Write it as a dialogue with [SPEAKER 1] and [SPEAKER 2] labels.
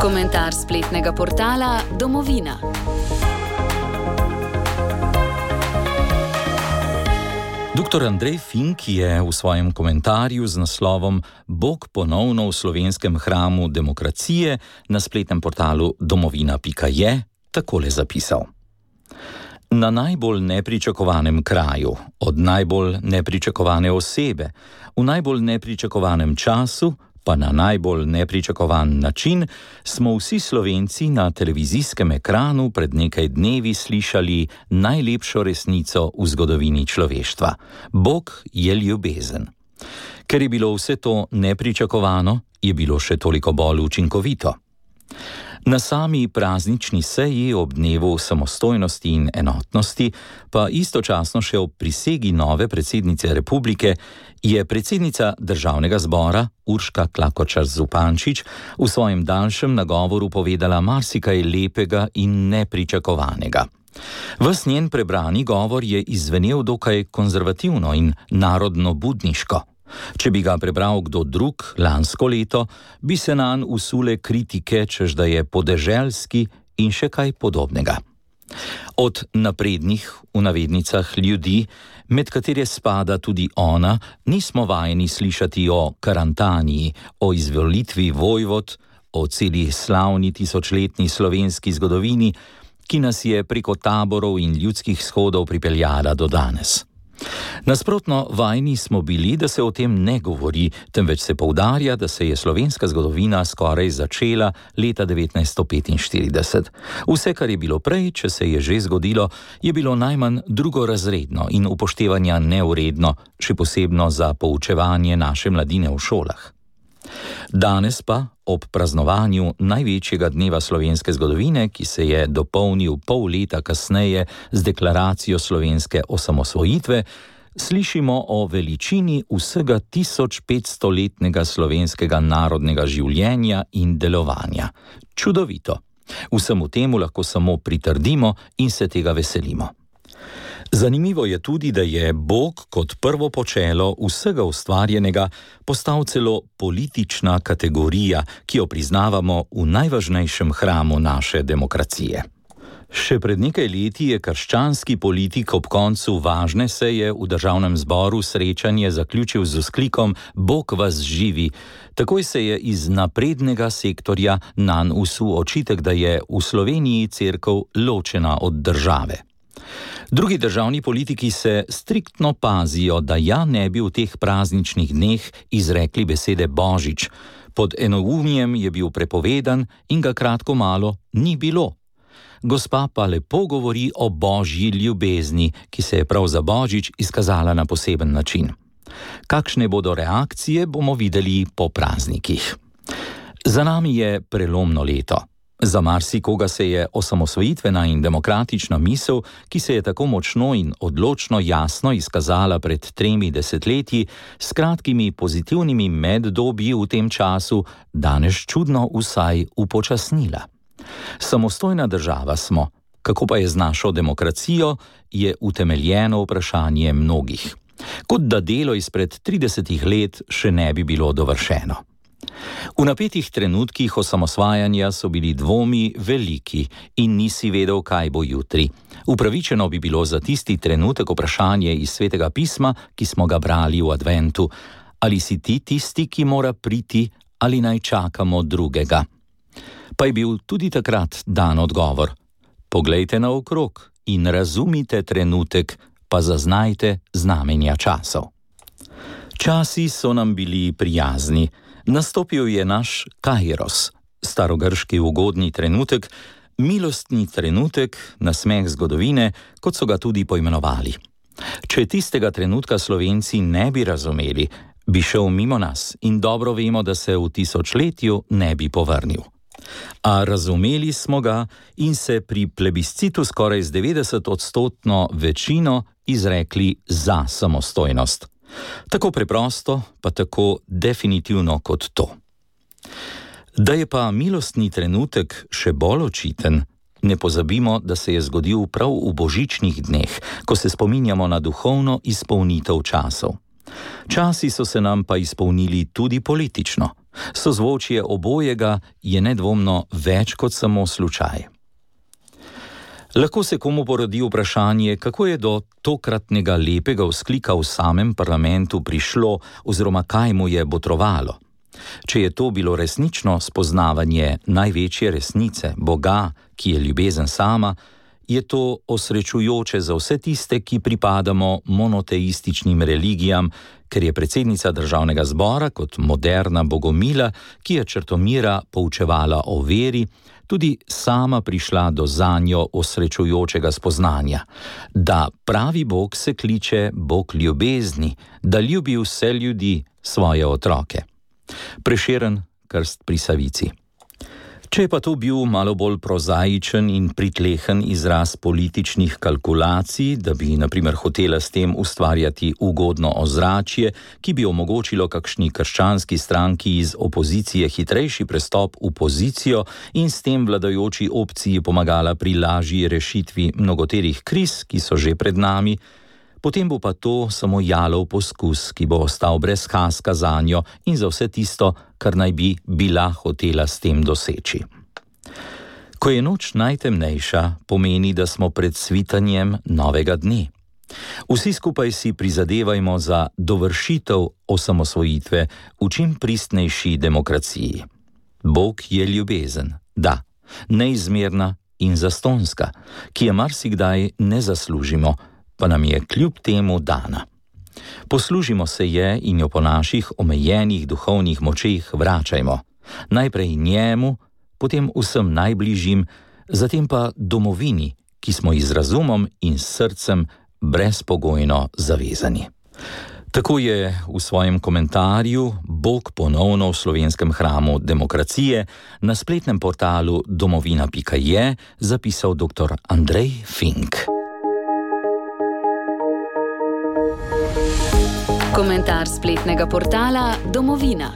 [SPEAKER 1] Komentar spletnega portala Domovina.
[SPEAKER 2] Dr. Andrej Fink je v svojem komentarju z naslovom Bog ponovno v slovenskem hramu demokracije na spletnem portalu domovina.je takole zapisal. Na najbolj nepričakovanem kraju, od najbolj nepričakovane osebe, v najbolj nepričakovanem času, pa na najbolj nepričakovan način, smo vsi slovenci na televizijskem ekranu pred nekaj dnevi slišali najlepšo resnico v zgodovini človeštva: Bog je ljubezen. Ker je bilo vse to nepričakovano, je bilo še toliko bolj učinkovito. Na sami praznični seji ob dnevu samostojnosti in enotnosti, pa istočasno še ob prisegi nove predsednice republike, je predsednica državnega zbora Urška Klakočar Zupančič v svojem daljšem nagovoru povedala marsikaj lepega in nepričakovanega. Ves njen prebrani govor je izvenel dokaj konzervativno in narodno budniško. Če bi ga prebral kdo drug lansko leto, bi se na njega usule kritike, čež da je podeželski in še kaj podobnega. Od naprednih, v navednicah, ljudi, med katere spada tudi ona, nismo vajeni slišati o karantaniji, o izvolitvi vojvod, o celi slavni tisočletni slovenski zgodovini, ki nas je preko taborov in ljudskih shodov pripeljala do danes. Nasprotno, vajni smo bili, da se o tem ne govori, temveč se poudarja, da se je slovenska zgodovina skoraj začela leta 1945. Vse, kar je bilo prej, če se je že zgodilo, je bilo najmanj drugorazredno in upoštevanja neuredno, še posebno za poučevanje naše mladine v šolah. Danes pa, ob praznovanju največjega dneva slovenske zgodovine, ki se je dopolnil pol leta kasneje z deklaracijo slovenske osamosvojitve, slišimo o veličini vsega 1500-letnega slovenskega narodnega življenja in delovanja. Čudovito. Vsemu temu lahko samo pritrdimo in se tega veselimo. Zanimivo je tudi, da je Bog kot prvo počelo vsega ustvarjenega postal celo politična kategorija, ki jo priznavamo v najvažnejšem hramu naše demokracije. Še pred nekaj leti je krščanski politik ob koncu važne seje v državnem zboru srečanje zaključil z usklikom: Bog vas živi. Takoj se je iz naprednega sektorja nan usul očitek, da je v Sloveniji crkva ločena od države. Drugi državni politiki se striktno pazijo, da ja ne bi v teh prazničnih dneh izrekli besede Božič. Pod enoumijem je bil prepovedan in ga kratko malo ni bilo. Gospa pa lepo govori o božji ljubezni, ki se je prav za Božič izkazala na poseben način. Kakšne bodo reakcije, bomo videli po praznikih. Za nami je prelomno leto. Za marsikoga se je osamosvojitvena in demokratična misel, ki se je tako močno in odločno jasno izkazala pred tremi desetletji, s kratkimi pozitivnimi meddobji v tem času, danes čudno vsaj upočasnila. Samostojna država smo, kako pa je z našo demokracijo, je utemeljeno vprašanje mnogih. Kot da delo izpred 30 let še ne bi bilo dovršeno. V napetih trenutkih osamosvajanja so bili dvomi veliki in nisi vedel, kaj bo jutri. Upravičeno bi bilo za tisti trenutek vprašanje iz svetega pisma, ki smo ga brali v adventu: ali si ti tisti, ki mora priti, ali naj čakamo drugega. Pa je bil tudi takrat dan odgovor: Poglejte naokrog in razumite trenutek, pa zaznajte znamenja časov. Časi so nam bili prijazni. Nastopil je naš Kairos, starogrški ugodni trenutek, milostni trenutek, nasmeh zgodovine, kot so ga tudi poimenovali. Če tistega trenutka slovenci ne bi razumeli, bi šel mimo nas in dobro vemo, da se v tisočletju ne bi povrnil. A razumeli smo ga in se pri plebiscitu skoraj z 90-odstotno večino izrekli za samostojnost. Tako preprosto, pa tako definitivno kot to. Da je pa milostni trenutek še bolj očiten, ne pozabimo, da se je zgodil prav v božičnih dneh, ko se spominjamo na duhovno izpolnitev časov. Časi so se nam pa izpolnili tudi politično. Sozvočje obojega je nedvomno več kot samo slučaj. Lahko se komu porodi vprašanje, kako je do tokratnega lepega vzklika v samem parlamentu prišlo, oziroma kaj mu je botrovalo. Če je to bilo resnično spoznavanje največje resnice, Boga, ki je ljubezen sama, je to osrečujoče za vse tiste, ki pripadamo monoteističnim religijam, ker je predsednica državnega zbora kot moderna bogomila, ki je črtomira poučevala o veri, tudi sama prišla do zanjo osrečujočega spoznanja, da pravi Bog se kliče Bog ljubezni, da ljubi vse ljudi, svoje otroke. Preširen krst pri Savici. Če je pa to bil malo bolj prozaičen in pritlehen izraz političnih kalkulacij, da bi naprimer hotela s tem ustvarjati ugodno ozračje, ki bi omogočilo kakšni krščanski stranki iz opozicije hitrejši prestop v pozicijo in s tem vladajoči opciji pomagala pri lažji rešitvi mnogoterih kriz, ki so že pred nami, potem bo pa to samo jalov poskus, ki bo ostal brez haska za njo in za vse tisto, kar naj bi bila hotela s tem doseči. Ko je noč najtemnejša, pomeni, da smo pred svitanjem novega dne. Vsi skupaj si prizadevajmo za dovršitev osamosvojitve v čim pristnejši demokraciji. Bog je ljubezen, da, neizmerna in zastonska, ki je marsikdaj ne zaslužimo pa nam je kljub temu dana. Poslužimo se je in jo po naših omejenih duhovnih močeh vračajmo. Najprej njemu, potem vsem najbližjim, zatem pa domovini, ki smo ji z razumom in srcem brezpogojno zavezani. Tako je v svojem komentarju Bog ponovno v slovenskem hramu demokracije na spletnem portalu domovina.je zapisal dr. Andrej Fink.
[SPEAKER 1] Komentar spletnega portala Domovina.